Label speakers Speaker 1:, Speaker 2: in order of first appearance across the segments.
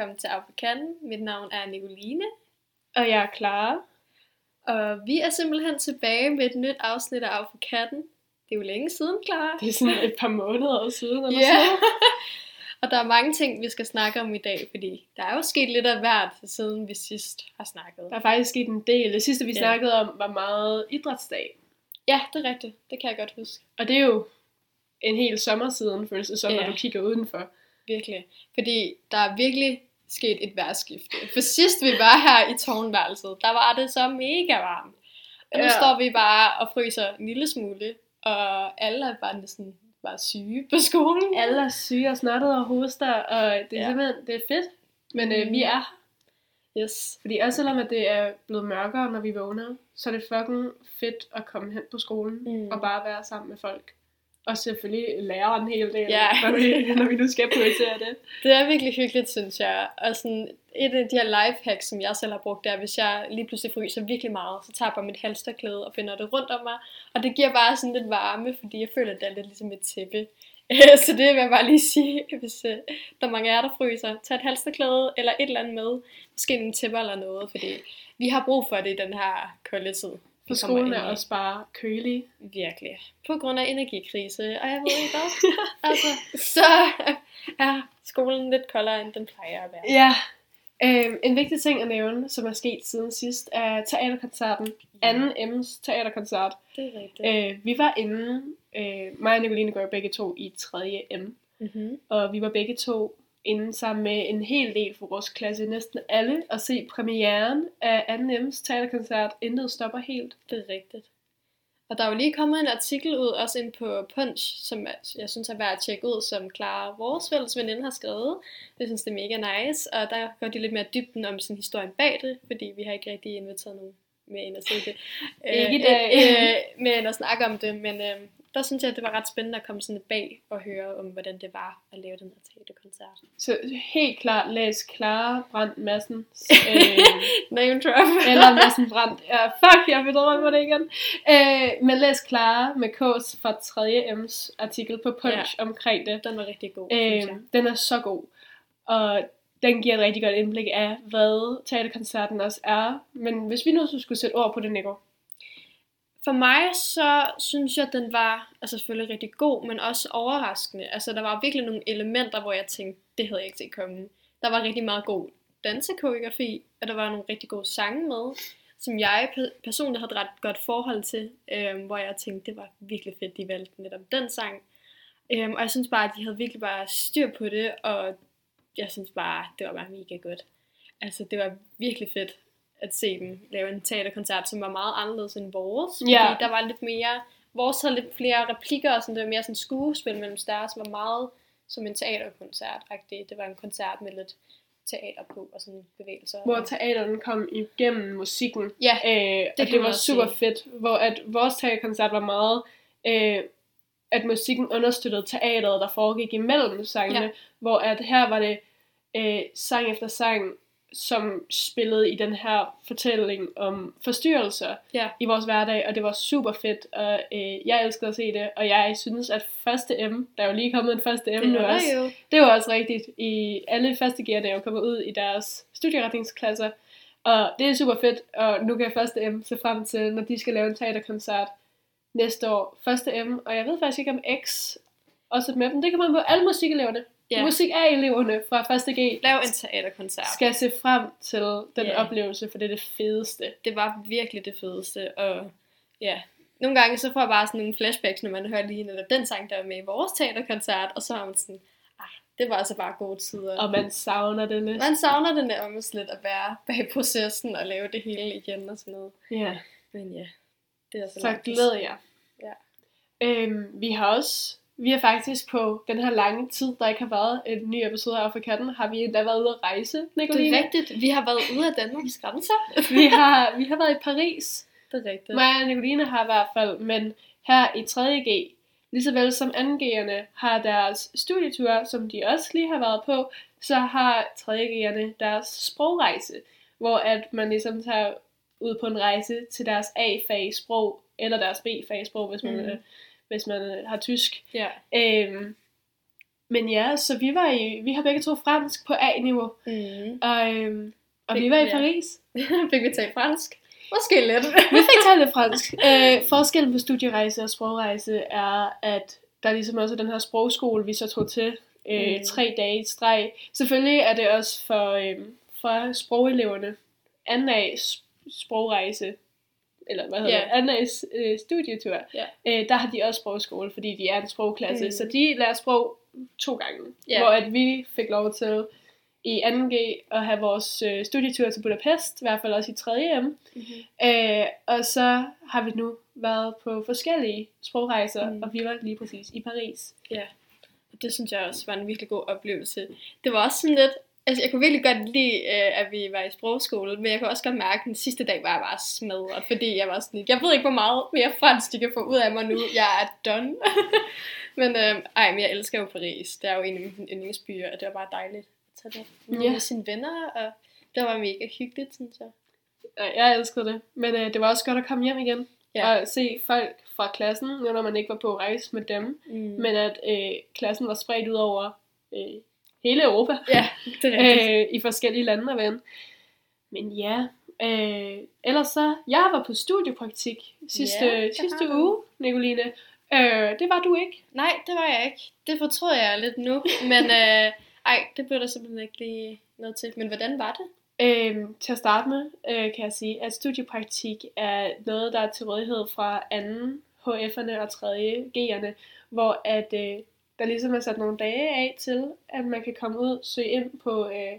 Speaker 1: velkommen til Af for Katten. Mit navn er Nicoline,
Speaker 2: Og jeg er Clara.
Speaker 1: og vi er simpelthen tilbage med et nyt afsnit af Af for Katten. Det er jo længe siden, Clara.
Speaker 2: Det er sådan et par måneder siden. Eller
Speaker 1: Ja.
Speaker 2: sådan.
Speaker 1: og der er mange ting, vi skal snakke om i dag, fordi der er jo sket lidt af hvert, siden vi sidst har snakket.
Speaker 2: Der er faktisk sket en del. Det sidste, vi
Speaker 1: Ja.
Speaker 2: snakkede om, var meget idrætsdag.
Speaker 1: Ja, det er rigtigt. Det kan jeg godt huske.
Speaker 2: Og det er jo en hel sommer siden, føles det som,
Speaker 1: Ja.
Speaker 2: når du kigger udenfor.
Speaker 1: Virkelig. Fordi der er virkelig sket et vejrskifte. For sidst vi var her i tårnværelset, der var det så mega varmt. Og nu
Speaker 2: Ja.
Speaker 1: står vi bare og fryser en lille smule, og alle er bare næsten bare syge på skolen.
Speaker 2: Alle er syge og snottet og hoster, og det er
Speaker 1: Ja.
Speaker 2: simpelthen det er fedt. Men øh,
Speaker 1: Mm.
Speaker 2: vi er her.
Speaker 1: Yes.
Speaker 2: Fordi også selvom at det er blevet mørkere, når vi vågner, så er det fucking fedt at komme hen på skolen
Speaker 1: Mm.
Speaker 2: og bare være sammen med folk. Og selvfølgelig lære en hel del,
Speaker 1: Ja.
Speaker 2: når, vi, når vi nu skal prioritere det.
Speaker 1: Det er virkelig hyggeligt, synes jeg. Og sådan, et af de her lifehacks, som jeg selv har brugt, det er, hvis jeg lige pludselig fryser virkelig meget, så tager jeg bare mit halsterklæde og finder det rundt om mig. Og det giver bare sådan lidt varme, fordi jeg føler, at det er lidt ligesom et tæppe. så det vil jeg bare lige sige, hvis øh, der er mange af jer, der fryser. Tag et halsterklæde eller et eller andet med. Måske nogle tæpper eller noget, fordi vi har brug for det i den her kolde tid. Kommer
Speaker 2: skolen er også bare kølig.
Speaker 1: Virkelig. På grund af energikrise, og jeg ved ikke hvad. altså, så er skolen lidt koldere, end den plejer at være.
Speaker 2: Ja. Øhm, en vigtig ting at nævne, som er sket siden sidst, er teaterkoncerten. Anden M's teaterkoncert.
Speaker 1: Det er rigtigt.
Speaker 2: Øh, vi var inde, øh, mig og Nicoline går begge to i 3. M,
Speaker 1: Mm-hmm.
Speaker 2: og vi var begge to inde sammen med en hel del fra vores klasse, næsten alle, og se premieren af Anden M's teaterkoncert. Intet stopper helt.
Speaker 1: Det er rigtigt. Og der er jo lige kommet en artikel ud, også ind på Punch, som jeg synes er værd at tjekke ud, som Clara, vores fælles veninde, har skrevet. Jeg synes, det er mega nice, og der går de lidt mere dybden om sådan historien bag det, fordi vi har ikke rigtig inviteret nogen med ind og se det.
Speaker 2: Ikke i
Speaker 1: Øh,
Speaker 2: dag.
Speaker 1: Øh, øh, med ind og snakke om det, men øh, der synes jeg, at det var ret spændende at komme sådan lidt bag og høre om, hvordan det var at lave den her teaterkoncert.
Speaker 2: Så helt klart læs Clara Brandt Madsen. Øh,
Speaker 1: Name drop.
Speaker 2: Eller Madsen Brandt. Ja, fuck, jeg vil drømme det igen. Øh, men læs Clara med K's fra 3M's artikel på Punch ja. omkring det.
Speaker 1: Den var rigtig god, synes jeg.
Speaker 2: Øh, den er så god. Og den giver et rigtig godt indblik af, hvad teaterkoncerten også er. Men hvis vi nu så skulle sætte ord på det, Nico.
Speaker 1: For mig så synes jeg, at den var altså selvfølgelig rigtig god, men også overraskende. Altså der var virkelig nogle elementer, hvor jeg tænkte, det havde jeg ikke set komme. Der var rigtig meget god dansekoreografi, og der var nogle rigtig gode sange med, som jeg personligt havde et ret godt forhold til, øhm, hvor jeg tænkte, det var virkelig fedt, de valgte netop den sang. Øhm, og jeg synes bare, at de havde virkelig bare styr på det, og jeg synes bare, det var bare mega godt. Altså det var virkelig fedt at se dem lave en teaterkoncert, som var meget anderledes end vores.
Speaker 2: Ja.
Speaker 1: Fordi der var lidt mere, vores havde lidt flere replikker, og sådan, det var mere sådan skuespil mellem deres, var meget som en teaterkoncert -agtig. Det var en koncert med lidt teater på, og sådan bevægelser.
Speaker 2: Hvor teateren kom igennem musikken.
Speaker 1: Ja,
Speaker 2: Øh, det og det var super
Speaker 1: sige.
Speaker 2: fedt. Hvor at vores teaterkoncert var meget... Øh, at musikken understøttede teateret, der foregik imellem sangene.
Speaker 1: Ja.
Speaker 2: Hvor at her var det øh, sang efter sang, som spillede i den her fortælling om forstyrrelser
Speaker 1: ja,
Speaker 2: i vores hverdag, og det var super fedt, og øh, jeg elskede at se det, og jeg synes, at første M, der er jo lige kommet en første M nu også,
Speaker 1: jo.
Speaker 2: det var også rigtigt. I alle første gear, der er jo kommet ud i deres studieretningsklasser. Og det er super fedt, og nu kan jeg første M se frem til, når de skal lave en teaterkoncert næste år. Første M, og jeg ved faktisk ikke om X også med dem. Det kan man på alle musikeleverne.
Speaker 1: Ja.
Speaker 2: Musik er eleverne fra første G
Speaker 1: Lav en teaterkoncert.
Speaker 2: skal se frem til den
Speaker 1: Ja.
Speaker 2: oplevelse, for det er det fedeste.
Speaker 1: det var virkelig det fedeste, og ja, nogle gange så får jeg bare sådan nogle flashbacks, når man hører lige netop den sang, der var med i vores teaterkoncert, og så har man sådan, ah, det var altså bare gode tider.
Speaker 2: Og man savner det lidt.
Speaker 1: man savner det nærmest lidt at være bag processen og lave det hele igen og sådan noget.
Speaker 2: Ja.
Speaker 1: Men ja, det er
Speaker 2: Så
Speaker 1: langt
Speaker 2: glæder jeg.
Speaker 1: Ja.
Speaker 2: Øhm, vi har også, vi har faktisk på den her lange tid, der ikke har været en ny episode af for katten, har vi endda været ude at rejse, Nicoline.
Speaker 1: Det er rigtigt. Vi har været ude af Danmarks grænser.
Speaker 2: vi, har, vi har været i Paris.
Speaker 1: Det er rigtigt.
Speaker 2: Mig og Nicoline har i hvert fald, men her i 3.G, lige så vel som 2.G'erne har deres studietur, som de også lige har været på, så har 3.G'erne deres sprogrejse, hvor at man ligesom tager ud på en rejse til deres A-fag sprog, eller deres B-fag sprog, hvis man, mm. Hvis man har tysk.
Speaker 1: Ja.
Speaker 2: Øhm, Men ja, så vi var i, vi har begge to fransk på A-niveau,
Speaker 1: Mm.
Speaker 2: og, øhm, og vi
Speaker 1: Fik-
Speaker 2: var i
Speaker 1: ja.
Speaker 2: Paris.
Speaker 1: Fik vi talt fransk? Måske lidt.
Speaker 2: Vi fik talt lidt fransk. Øh, forskellen på studierejse og sprogrejse er, at der ligesom også er den her sprogskole, vi så tog til øh,
Speaker 1: Mm.
Speaker 2: tre dage i streg. Selvfølgelig er det også for, øh, for sprogeleverne. Anden af sprogrejse, eller hvad hedder
Speaker 1: Ja.
Speaker 2: det, anden af øh, studietur,
Speaker 1: Ja.
Speaker 2: øh, der har de også sprogskole, fordi de er en sprogklasse.
Speaker 1: Mm.
Speaker 2: Så de lærer sprog to gange.
Speaker 1: Ja.
Speaker 2: Hvor at vi fik lov til i 2G at have vores øh, studietur til Budapest, i hvert fald også i 3. M.
Speaker 1: Mm-hmm.
Speaker 2: Øh, og så har vi nu været på forskellige sprogrejser,
Speaker 1: mm.
Speaker 2: og vi var lige præcis i Paris.
Speaker 1: Ja, og det synes jeg også var en virkelig god oplevelse. Det var også sådan lidt, altså jeg kunne virkelig godt lide, øh, at vi var i sprogskole, men jeg kunne også godt mærke, at den sidste dag var jeg bare smadret, fordi jeg var sådan, jeg ved ikke, hvor meget mere fransk de kan få ud af mig nu. Jeg er done. men øh, ej, men jeg elsker jo Paris. Det er jo en af mine yndlingsbyer, og det var bare dejligt at tage det
Speaker 2: Ja.
Speaker 1: med sine venner, og det var mega hyggeligt, synes jeg.
Speaker 2: Jeg elskede det, men øh, det var også godt at komme hjem igen.
Speaker 1: Ja.
Speaker 2: Og se folk fra klassen, når man ikke var på rejse med dem,
Speaker 1: Mm.
Speaker 2: men at øh, klassen var spredt ud over øh, hele Europa.
Speaker 1: ja, det er
Speaker 2: øh, i forskellige lande og vende. Men ja, øh, ellers så, jeg var på studiepraktik sidste,
Speaker 1: Ja,
Speaker 2: sidste
Speaker 1: du.
Speaker 2: uge, Nicoline. Øh, det var du ikke.
Speaker 1: Nej, det var jeg ikke. Det fortrød jeg lidt nu. Men øh, ej, det blev der simpelthen ikke lige noget til. Men hvordan var det?
Speaker 2: Øhm, til at starte med øh, kan jeg sige, at studiepraktik er noget, der er til rådighed fra anden HF'erne og tredje G'erne, hvor at øh, der ligesom er sat nogle dage af til, at man kan komme ud, søge ind på, øh,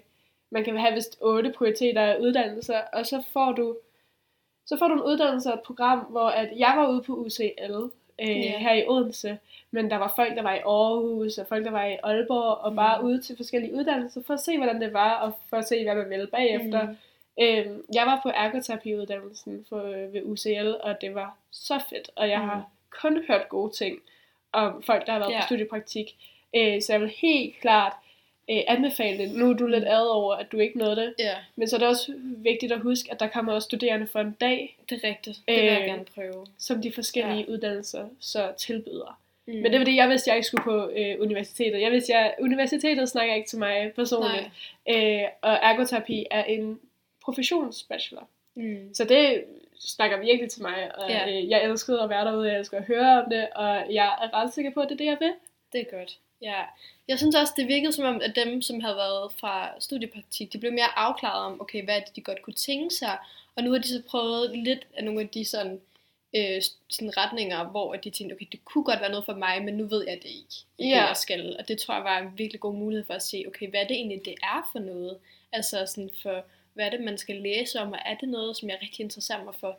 Speaker 2: man kan have vist otte prioriteter af uddannelser, og så får du så får du en uddannelse og et program, hvor at jeg var ude på UCL øh,
Speaker 1: Ja.
Speaker 2: her i Odense, men der var folk, der var i Aarhus, og folk, der var i Aalborg, og bare
Speaker 1: Mm.
Speaker 2: ude til forskellige uddannelser, for at se, hvordan det var, og for at se, hvad man ville bagefter.
Speaker 1: Mm.
Speaker 2: Øhm, jeg var på ergoterapiuddannelsen for, øh, ved UCL, og det var så fedt, og jeg
Speaker 1: Mm.
Speaker 2: har kun hørt gode ting om folk, der har været
Speaker 1: Ja.
Speaker 2: på studiepraktik. Øh, så jeg vil helt klart øh, anbefale det. Nu er du lidt ad over, at du ikke nåede det,
Speaker 1: Ja,
Speaker 2: men så er det også vigtigt at huske, at der kommer også studerende for en dag,
Speaker 1: det er rigtigt. Det vil jeg
Speaker 2: Øh,
Speaker 1: gerne prøve.
Speaker 2: som de forskellige ja. uddannelser så tilbyder.
Speaker 1: Mm.
Speaker 2: Men det var det, jeg vidste, jeg ikke skulle på øh, universitetet. Jeg vidste, jeg, universitetet snakker ikke til mig personligt.
Speaker 1: Nej.
Speaker 2: Øh, og ergoterapi er en professionsbachelor.
Speaker 1: Mm.
Speaker 2: Så det snakker virkelig til mig, og
Speaker 1: Ja.
Speaker 2: øh, jeg elskede at være derude, jeg elsker at høre om det, og jeg er ret sikker på, at det er det, jeg vil.
Speaker 1: Det er godt. Ja. Jeg synes også, det virkede som om, at dem, som havde været fra studiepraktik, de blev mere afklaret om, okay, hvad er det, de godt kunne tænke sig. Og nu har de så prøvet lidt af nogle af de sådan, øh, sådan retninger, hvor de tænkte, okay, det kunne godt være noget for mig, men nu ved jeg det ikke, det
Speaker 2: Ja.
Speaker 1: jeg skal. Og det tror jeg var en virkelig god mulighed for at se, okay, hvad det egentlig, det er for noget? Altså sådan for, hvad er det, man skal læse om, og er det noget, som jeg rigtig interesserer mig for?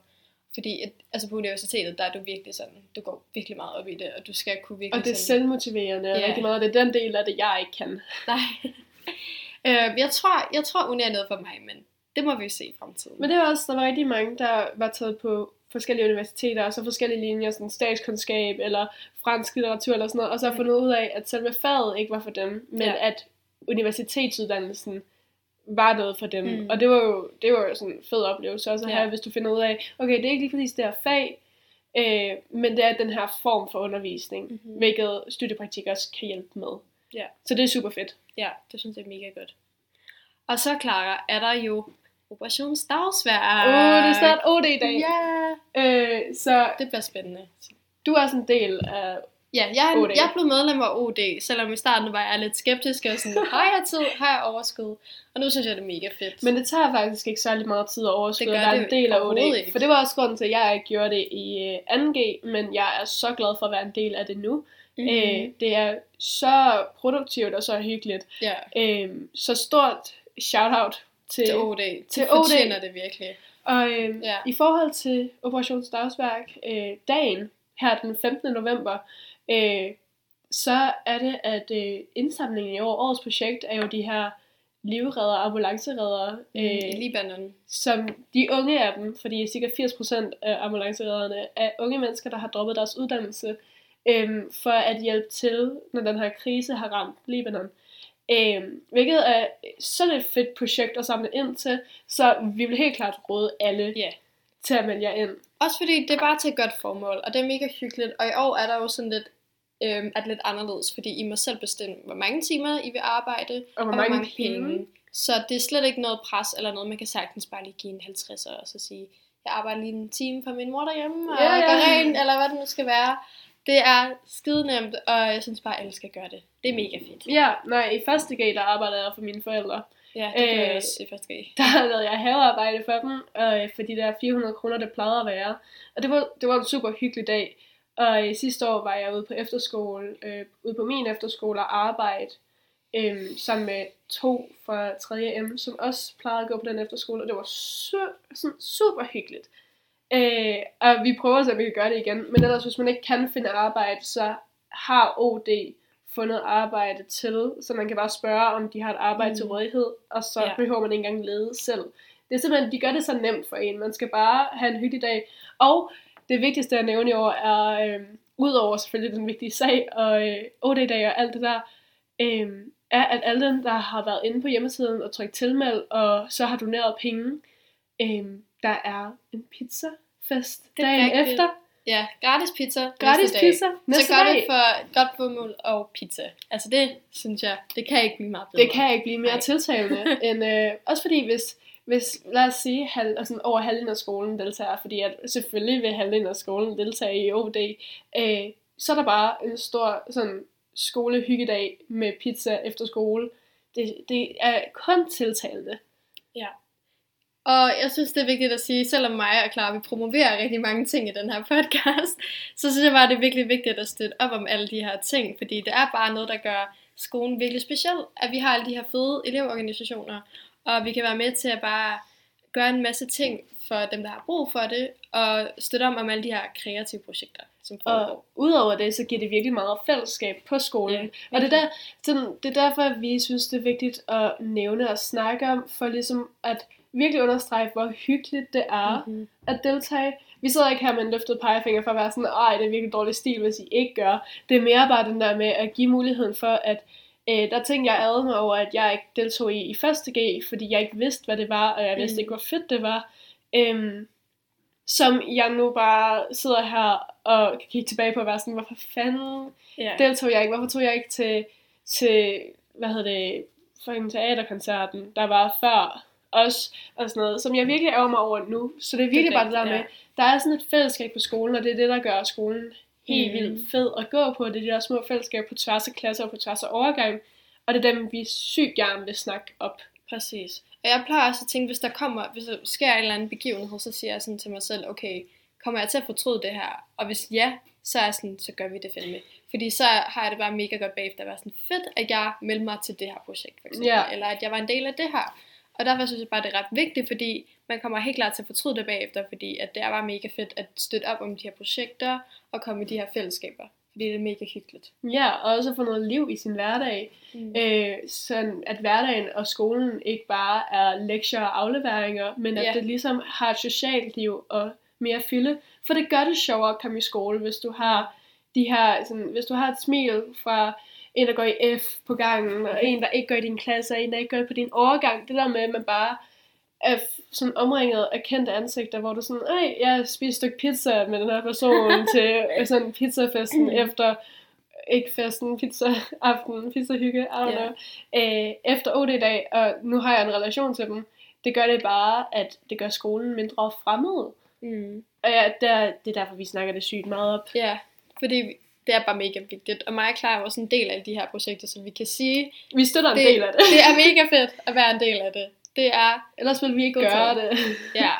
Speaker 1: Fordi at, altså på universitetet, der er du virkelig sådan, du går virkelig meget op i det, og du skal kunne virkelig
Speaker 2: Og det er
Speaker 1: sådan,
Speaker 2: selvmotiverende, og
Speaker 1: Ja.
Speaker 2: rigtig meget, det er den del af det, jeg ikke kan.
Speaker 1: Nej. øh, jeg tror, jeg tror, uni er noget for mig, men det må vi jo se i fremtiden.
Speaker 2: Men det er også, der var rigtig mange, der var taget på forskellige universiteter, og så forskellige linjer, sådan statskundskab, eller fransk litteratur, eller sådan noget, og så har fundet ud af, at selve faget ikke var for dem, men
Speaker 1: Ja.
Speaker 2: at universitetsuddannelsen var noget for dem.
Speaker 1: Mm.
Speaker 2: Og det var jo, det var jo sådan en fed oplevelse også at
Speaker 1: Ja.
Speaker 2: have, hvis du finder ud af, okay, det er ikke lige præcis det her fag, øh, men det er den her form for undervisning,
Speaker 1: Mhm.
Speaker 2: mm-hmm. hvilket studiepraktik også kan hjælpe med.
Speaker 1: Ja.
Speaker 2: Så det er super fedt.
Speaker 1: Ja, det synes jeg er mega godt. Og så, Clara, er der jo operationsdagsværk.
Speaker 2: Åh, oh, det er snart OD i dag.
Speaker 1: Ja,
Speaker 2: Øh, så
Speaker 1: det bliver spændende.
Speaker 2: du er sådan en del af
Speaker 1: Ja, jeg,
Speaker 2: OD.
Speaker 1: jeg blev medlem af OD, selvom i starten var jeg lidt skeptisk og sådan, har jeg tid, har jeg overskud? Og nu synes jeg, det er mega fedt.
Speaker 2: Men det tager faktisk ikke særlig meget tid at overskue
Speaker 1: Det
Speaker 2: at
Speaker 1: gør
Speaker 2: være
Speaker 1: det
Speaker 2: en del af OD.
Speaker 1: ikke.
Speaker 2: For det var også grunden til, at jeg ikke gjorde det i øh, 2G, men jeg er så glad for at være en del af det nu.
Speaker 1: mm.
Speaker 2: Mm. Øh, det er så produktivt og så hyggeligt.
Speaker 1: ja,
Speaker 2: Øh, så stort shout-out til,
Speaker 1: til OD.
Speaker 2: til
Speaker 1: Til
Speaker 2: OD.
Speaker 1: OD. fortjener det virkelig.
Speaker 2: Og øh,
Speaker 1: Ja.
Speaker 2: i forhold til Operation Dagsværk, øh, dagen her den 15. november, øh, så er det, at øh, indsamlingen i år, årets projekt, er jo de her livredder, ambulanceredder,
Speaker 1: Øh, I
Speaker 2: øh,
Speaker 1: Libanon.
Speaker 2: som de unge af dem, fordi cirka 80% af ambulanceredderne er unge mennesker, der har droppet deres uddannelse, øhm, for at hjælpe til, når den her krise har ramt Libanon. Øhm, hvilket er sådan et fedt projekt at samle ind til, så vi vil helt klart råde alle
Speaker 1: Ja.
Speaker 2: til at melde jer ind.
Speaker 1: Også fordi det er bare til et godt formål, og det er mega hyggeligt. Og i år er der jo sådan lidt øhm, er lidt anderledes, fordi I må selv bestemme, hvor mange timer I vil arbejde,
Speaker 2: Og hvor
Speaker 1: og
Speaker 2: mange,
Speaker 1: hvor mange penge. Så det er slet ikke noget pres eller noget, man kan sagtens bare lige give en 50 og så sige, jeg arbejder lige en time for min mor derhjemme, og
Speaker 2: ja.
Speaker 1: ja. gør rent, eller hvad det nu skal være. Det er skide nemt, og jeg synes bare, at alle skal gøre det. Det er mega fedt.
Speaker 2: Ja, nej, i første G, der arbejdede jeg for mine forældre.
Speaker 1: Ja, det kan jeg
Speaker 2: Øh,
Speaker 1: også i første.
Speaker 2: Der lavede jeg havearbejde for dem, og for de der 400 kroner, det plejede at være. Og det var, det var en super hyggelig dag. Og øh, sidste år var jeg ude på efterskole, øh, ude på min efterskole og arbejde øh, sammen med to fra 3M, som også plejede at gå på den efterskole, og det var su- sådan super hyggeligt. Øh, og vi prøver at se, om vi kan gøre det igen, men ellers hvis man ikke kan finde arbejde, så har OD fundet arbejde til, så man kan bare spørge, om de har et arbejde mm. til rådighed, og så
Speaker 1: Ja.
Speaker 2: behøver man ikke engang lede selv. Det er simpelthen, de gør det så nemt for en. Man skal bare have en hyggelig dag. Og det vigtigste at nævne i år er, øh, udover selvfølgelig den vigtige sag, og øh, OD-dag og alt det der, øh, er, at alle dem, der har været inde på hjemmesiden og trykt tilmeld, og så har doneret penge, øh, der er en pizzafest
Speaker 1: Det er
Speaker 2: dagen
Speaker 1: rigtigt.
Speaker 2: efter.
Speaker 1: Ja, gratis pizza
Speaker 2: Gratis
Speaker 1: næste dag.
Speaker 2: pizza næste
Speaker 1: så gør
Speaker 2: dag.
Speaker 1: det for godt formål og pizza. Altså det, synes jeg, det kan ikke blive meget bedre.
Speaker 2: Det kan ikke blive mere
Speaker 1: Nej.
Speaker 2: tiltalende. end, øh, også fordi, hvis, hvis lad os sige, halv, altså, over halvdelen af skolen deltager, fordi at selvfølgelig vil halvdelen af skolen deltage i OD, øh, så er der bare en stor sådan, skolehyggedag med pizza efter skole. Det, det er kun tiltalende.
Speaker 1: Og jeg synes, det er vigtigt at sige, selvom mig og Clara, vi promoverer rigtig mange ting i den her podcast, så synes jeg bare, det er virkelig vigtigt at støtte op om alle de her ting, fordi det er bare noget, der gør skolen virkelig speciel, at vi har alle de her fede elevorganisationer, og vi kan være med til at bare gøre en masse ting for dem, der har brug for det, og støtte om om alle de her kreative projekter, som foregår.
Speaker 2: Og udover det, så giver det virkelig meget fællesskab på skolen.
Speaker 1: Ja,
Speaker 2: og det er, der, sådan, det er derfor, at vi synes, det er vigtigt at nævne og snakke om, for ligesom at virkelig understrege, hvor hyggeligt det er
Speaker 1: Mhm.
Speaker 2: at deltage. Vi sidder ikke her med en løftet pegefinger for at være sådan, ej, det er virkelig dårlig stil, hvis I ikke gør. Det er mere bare den der med at give muligheden for, at øh, der er ting, jeg ærede mig over, at jeg ikke deltog i i første G, fordi jeg ikke vidste, hvad det var, og jeg vidste
Speaker 1: Mm.
Speaker 2: ikke, hvor fedt det var. Øhm, som jeg nu bare sidder her og kan kigge tilbage på og være sådan, hvorfor fanden
Speaker 1: Ja.
Speaker 2: deltog jeg ikke? Hvorfor tog jeg ikke til, til hvad hedder det, fucking teaterkoncerten, der var før os, og sådan noget, som jeg virkelig ærger mig over nu. Så det er virkelig
Speaker 1: Det er
Speaker 2: bare det der med, der er sådan et fællesskab på skolen, og det er det, der gør skolen helt
Speaker 1: Mhm.
Speaker 2: vildt fed at gå på. Det er de der små fællesskaber på tværs af klasser og på tværs af overgang, og det er dem, vi sygt gerne vil snakke op.
Speaker 1: Præcis. Og jeg plejer også at tænke, hvis der kommer, hvis der sker en eller anden begivenhed, så siger jeg sådan til mig selv, okay, kommer jeg til at fortryde det her? Og hvis ja, så er sådan, så gør vi det fandme. Fordi så har jeg det bare mega godt bagefter at være sådan fedt, at jeg meldte mig til det her projekt, for eksempel.
Speaker 2: Ja.
Speaker 1: Eller at jeg var en del af det her. Og derfor synes jeg bare, det er ret vigtigt, fordi man kommer helt klart til at fortryde det bagefter, fordi at det er bare mega fedt at støtte op om de her projekter, og komme i de her fællesskaber. Fordi det er mega hyggeligt.
Speaker 2: Ja, og også få noget liv i sin hverdag.
Speaker 1: Mm.
Speaker 2: Øh, sådan at hverdagen og skolen ikke bare er lektier og afleveringer, men at
Speaker 1: Ja.
Speaker 2: det ligesom har et socialt liv og mere fylde. For det gør det sjovere at komme i skole, hvis du har de her, sådan, hvis du har et smil fra en, der går i F på gangen, og en, der ikke går i din klasse, og en, der ikke går på din overgang. Det der med, at man bare er sådan omringet af kendte ansigter, hvor du sådan, ej, jeg spiste et stykke pizza med den her person til øh, sådan pizzafesten efter, ikke festen, pizza aften, pizza hygge, I don't know, øh, efter OD-dag, og nu har jeg en relation til dem. Det gør det bare, at det gør skolen mindre fremmed.
Speaker 1: Mm.
Speaker 2: Og ja, der, det er derfor, vi snakker det sygt meget op.
Speaker 1: Ja, fordi vi- det er bare mega vigtigt. Og mig og Clara er også en del af de her projekter, så vi kan sige,
Speaker 2: Vi støtter en
Speaker 1: det,
Speaker 2: del af det.
Speaker 1: det er mega fedt at være en del af det. Det er,
Speaker 2: Ellers vil vi ikke gøre
Speaker 1: tid.
Speaker 2: det.
Speaker 1: ja,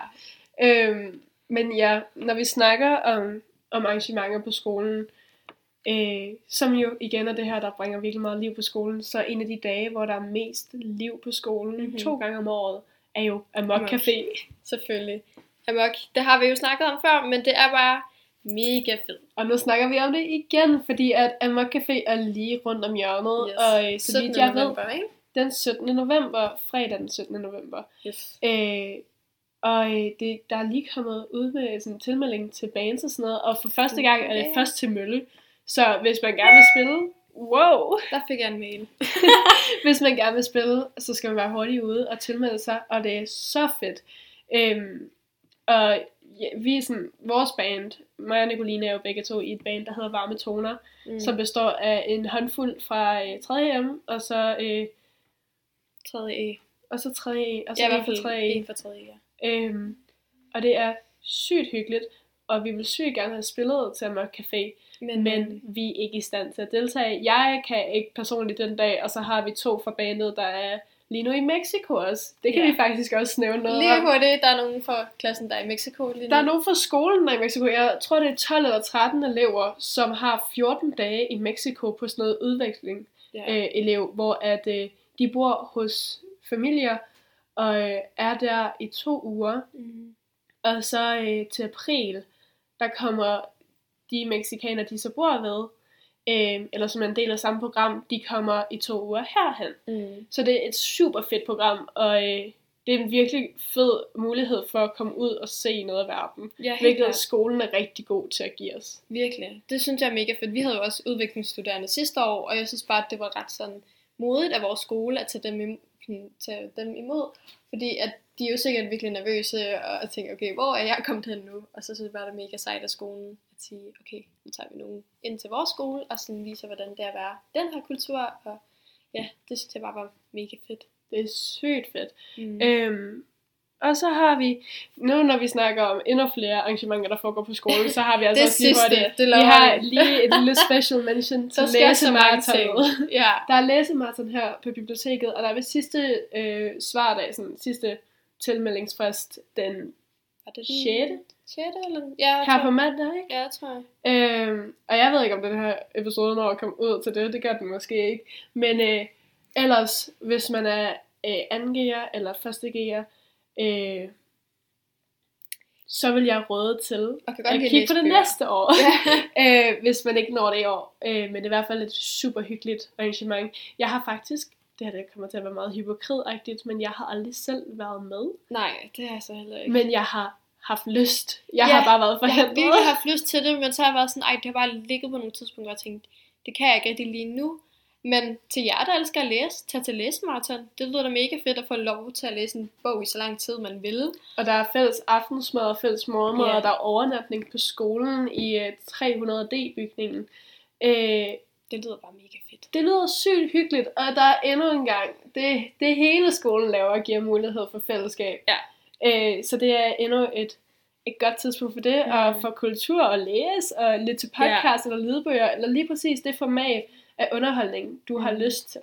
Speaker 2: øhm, men ja, når vi snakker om, om arrangementer på skolen, øh, som jo igen er det her, der bringer virkelig meget liv på skolen, så en af de dage, hvor der er mest liv på skolen,
Speaker 1: Mhm.
Speaker 2: mm-hmm. to gange om året, er jo Amok
Speaker 1: Amok.
Speaker 2: Café.
Speaker 1: selvfølgelig. Amok, det har vi jo snakket om før, men det er bare mega fedt.
Speaker 2: Og nu snakker vi om det igen, fordi at Amok Café er lige rundt om hjørnet,
Speaker 1: Yes.
Speaker 2: og øh, så
Speaker 1: 17.
Speaker 2: vidt jeg ved,
Speaker 1: november, ikke?
Speaker 2: den 17. november, fredag den 17. november.
Speaker 1: Yes.
Speaker 2: Øh, og øh, det, der er lige kommet ud med sådan en tilmelding til bands og sådan noget, og for første gang er det
Speaker 1: Okay.
Speaker 2: først til Mølle. Så hvis man gerne vil spille, wow,
Speaker 1: Der fik jeg en mail.
Speaker 2: hvis man gerne vil spille, så skal man være hurtig ude og tilmelde sig, og det er så fedt. Øhm, og ja, vi er sådan, vores band, mig og Nicoline er jo begge to i et band, der hedder Varme Toner, mm. som består af en håndfuld fra øh, 3M, og så, øh,
Speaker 1: 3. E.
Speaker 2: og så 3E, og så
Speaker 1: Ja,
Speaker 2: en fra
Speaker 1: fald
Speaker 2: 3E.
Speaker 1: en for 3. ja.
Speaker 2: Øhm, og det er sygt hyggeligt, og vi vil sygt gerne have spillet til Amok Café,
Speaker 1: Men,
Speaker 2: men vi er ikke i stand til at deltage. Jeg kan ikke personligt den dag, og så har vi to fra bandet, der er lige nu i Mexico også. Det kan
Speaker 1: Ja.
Speaker 2: vi faktisk også nævne noget
Speaker 1: Lige hurtigt, der er nogen fra klassen, der er i Mexico lige nu.
Speaker 2: Der er nogen fra skolen der er i Mexico. Jeg tror, det er 12 eller 13 elever, som har 14 dage i Mexico på sådan noget udveksling
Speaker 1: ja.
Speaker 2: øh, elev, hvor at øh, de bor hos familier og øh, er der i to uger.
Speaker 1: Mm.
Speaker 2: Og så øh, til april, der kommer de mexikanere, de så bor ved, øh, eller som er en del af samme program, de kommer i to uger herhen.
Speaker 1: Mm.
Speaker 2: Så det er et super fedt program, og øh, det er en virkelig fed mulighed for at komme ud og se noget af verden.
Speaker 1: Ja,
Speaker 2: Hvilket
Speaker 1: klart.
Speaker 2: skolen er rigtig god til at give os.
Speaker 1: Virkelig. Det synes jeg er mega fedt. Vi havde jo også udviklingsstuderende sidste år, og jeg synes bare, at det var ret sådan modigt af vores skole at tage dem, sådan, tage dem imod. Fordi at de er jo sikkert virkelig nervøse og tænker, okay, hvor er jeg kommet hen nu? Og så synes jeg bare, det er mega sejt af skolen sige, okay, nu tager vi nogen ind til vores skole, og sådan viser, hvordan det er at være den her kultur. Og ja, det synes jeg bare var mega fedt.
Speaker 2: Det er sygt fedt.
Speaker 1: Mm.
Speaker 2: Øhm, og så har vi, nu når vi snakker om endnu flere arrangementer, der foregår på skolen, så har vi altså
Speaker 1: Det
Speaker 2: også lige
Speaker 1: sidste,
Speaker 2: hurtigt-
Speaker 1: det
Speaker 2: vi har lige et lille special mention til
Speaker 1: ting. Ja.
Speaker 2: Der er læsemarathon her på biblioteket, og der er ved sidste øh, svardag, sådan sidste tilmeldingsfrist, den
Speaker 1: Var det
Speaker 2: Sjette?
Speaker 1: 6. eller? Ja,
Speaker 2: her på mandag, ikke?
Speaker 1: Ja, jeg tror jeg.
Speaker 2: Øhm, og jeg ved ikke, om den her episode når at komme ud til det. Det gør den måske ikke. Men øh, ellers, hvis man er øh, 2G'er eller 1.G'er, øh, så vil jeg råde til
Speaker 1: Og kan godt
Speaker 2: at kigge på det
Speaker 1: bøger.
Speaker 2: næste år.
Speaker 1: Ja.
Speaker 2: øh, hvis man ikke når det i år. Øh, men det er i hvert fald et super hyggeligt arrangement. Jeg har faktisk, det her det kommer til at være meget hypokridagtigt, men jeg har aldrig selv været med.
Speaker 1: Nej, det har jeg så heller ikke.
Speaker 2: Men jeg har haft lyst. Jeg
Speaker 1: Ja,
Speaker 2: har bare været
Speaker 1: jeg har
Speaker 2: forhindret.
Speaker 1: virkelig haft lyst til det, men så har jeg været sådan, ej, det har bare ligget på nogle tidspunkter og tænkt, det kan jeg ikke rigtig lige nu. Men til jer, der elsker at læse, tag til læsemarathon. Det lyder da mega fedt at få lov til at læse en bog i så lang tid, man vil.
Speaker 2: Og der er fælles aftensmad og fælles morgenmad,
Speaker 1: Ja.
Speaker 2: og der er overnatning på skolen i øh, 300D-bygningen. Øh,
Speaker 1: Det lyder bare mega.
Speaker 2: Det lyder sygt hyggeligt, og der er endnu en gang, det, det hele skolen laver giver mulighed for fællesskab.
Speaker 1: Ja.
Speaker 2: Øh, så det er endnu et, et godt tidspunkt for det,
Speaker 1: Mm.
Speaker 2: og for kultur og læse, og lidt til podcast eller lydbøger, eller lige præcis det format af underholdning, du har
Speaker 1: Mm.
Speaker 2: lyst til.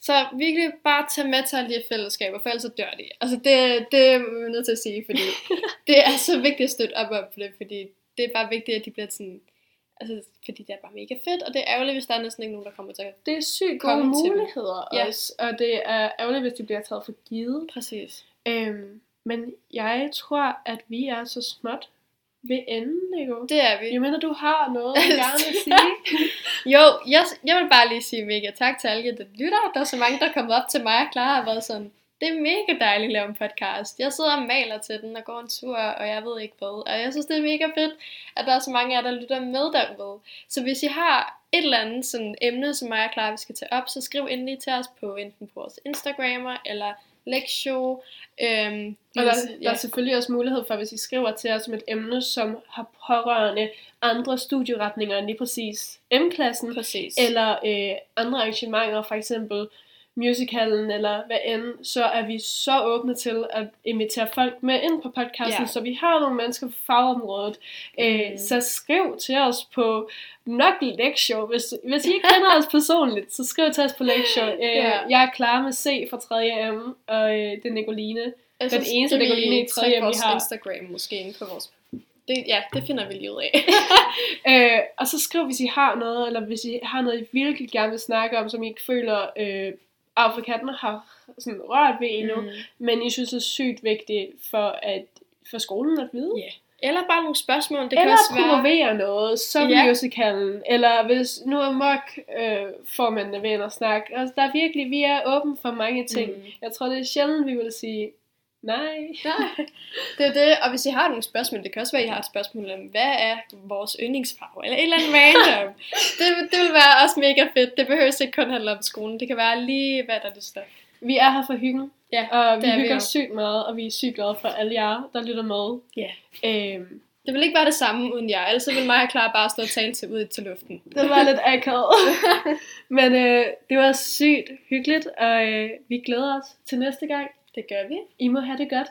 Speaker 1: Så virkelig bare tage med til alle de fællesskaber, for ellers så dør de. Altså det, det er vi nødt til at sige, fordi det er så vigtigt at støtte op om det, fordi det er bare vigtigt, at de bliver sådan... Altså, fordi det er bare mega fedt, og det er ærgerligt, hvis der er næsten ikke nogen, der kommer til at...
Speaker 2: Det er sygt gode
Speaker 1: Komme til dem.
Speaker 2: muligheder
Speaker 1: Ja.
Speaker 2: også, og det er ærgerligt, hvis de bliver taget for givet.
Speaker 1: Præcis.
Speaker 2: Øhm, men jeg tror, at vi er så småt ved enden, Lego.
Speaker 1: Det er vi.
Speaker 2: Jeg mener, du har noget, du gerne vil sige.
Speaker 1: Jo, jeg, jeg vil bare lige sige mega tak til alle jer, der lytter. Der er så mange, der er kommet op til mig og Clara har været sådan, det er mega dejligt at lave en podcast. Jeg sidder og maler til den og går en tur, og jeg ved ikke hvad. Og jeg synes, det er mega fedt, at der er så mange af jer, der lytter med derude. Så hvis I har et eller andet sådan emne, som mig og Clara vi skal tage op, så skriv endelig til os på enten på vores Instagrammer eller Lexshow. Øhm,
Speaker 2: Og der,
Speaker 1: vi-
Speaker 2: der er selvfølgelig også mulighed for, hvis I skriver til os om et emne, som har pårørende andre studieretninger end lige præcis M-klassen,
Speaker 1: Præcis.
Speaker 2: eller øh, andre arrangementer, for eksempel musicalen eller hvad end, så er vi så åbne til at invitere folk med ind på podcasten,
Speaker 1: Ja.
Speaker 2: så vi har nogle mennesker fra fagområdet. Øh,
Speaker 1: Mm.
Speaker 2: Så skriv til os på nok Lecture. Hvis, hvis I ikke kender os personligt, så skriv til os på Lecture. Øh,
Speaker 1: Ja.
Speaker 2: Jeg er klar med C fra 3M, og øh, det er Nicoline.
Speaker 1: Jeg
Speaker 2: Den
Speaker 1: synes,
Speaker 2: eneste Nicoline i
Speaker 1: vi
Speaker 2: 3.
Speaker 1: trykke
Speaker 2: vi har.
Speaker 1: Instagram måske ind på vores... Det, ja, det finder vi lige ud af.
Speaker 2: Øh, og så skriv, hvis I har noget, eller hvis I har noget, I virkelig gerne vil snakke om, som I ikke føler, øh, Afrikatten har sådan rørt ved endnu, mm. men I synes er sygt vigtigt for, at, for skolen at vide.
Speaker 1: Ja. Eller bare nogle spørgsmål. Det
Speaker 2: Det
Speaker 1: kan
Speaker 2: eller
Speaker 1: også være...
Speaker 2: promovere noget, som
Speaker 1: Ja.
Speaker 2: musicalen, eller hvis nu er mok øh, formændene ved at snakke. Altså, der er virkelig, vi er åben for mange ting.
Speaker 1: Mm.
Speaker 2: Jeg tror, det er sjældent, vi vil sige Nej.
Speaker 1: Nej, det er det. Og hvis I har nogle spørgsmål, det kan også være, at I har et spørgsmål om, hvad er vores yndlingsfarve, eller et eller andet random. det, det vil være også mega fedt. Det behøver ikke kun handle om skolen. Det kan være lige, hvad der er det står.
Speaker 2: Vi er her for hyggen,
Speaker 1: Ja,
Speaker 2: og vi
Speaker 1: det er vi
Speaker 2: hygger
Speaker 1: jo.
Speaker 2: os sygt meget, og vi er sygt glade for alle jer, der lytter med.
Speaker 1: Ja.
Speaker 2: Øhm,
Speaker 1: Det vil ikke være det samme uden jer. Ellers vil mig og Clara bare stå og tale til ud til luften.
Speaker 2: det var lidt akavet. Men øh, det var sygt hyggeligt, og øh, vi glæder os til næste gang.
Speaker 1: Det gør vi.
Speaker 2: I må have det godt.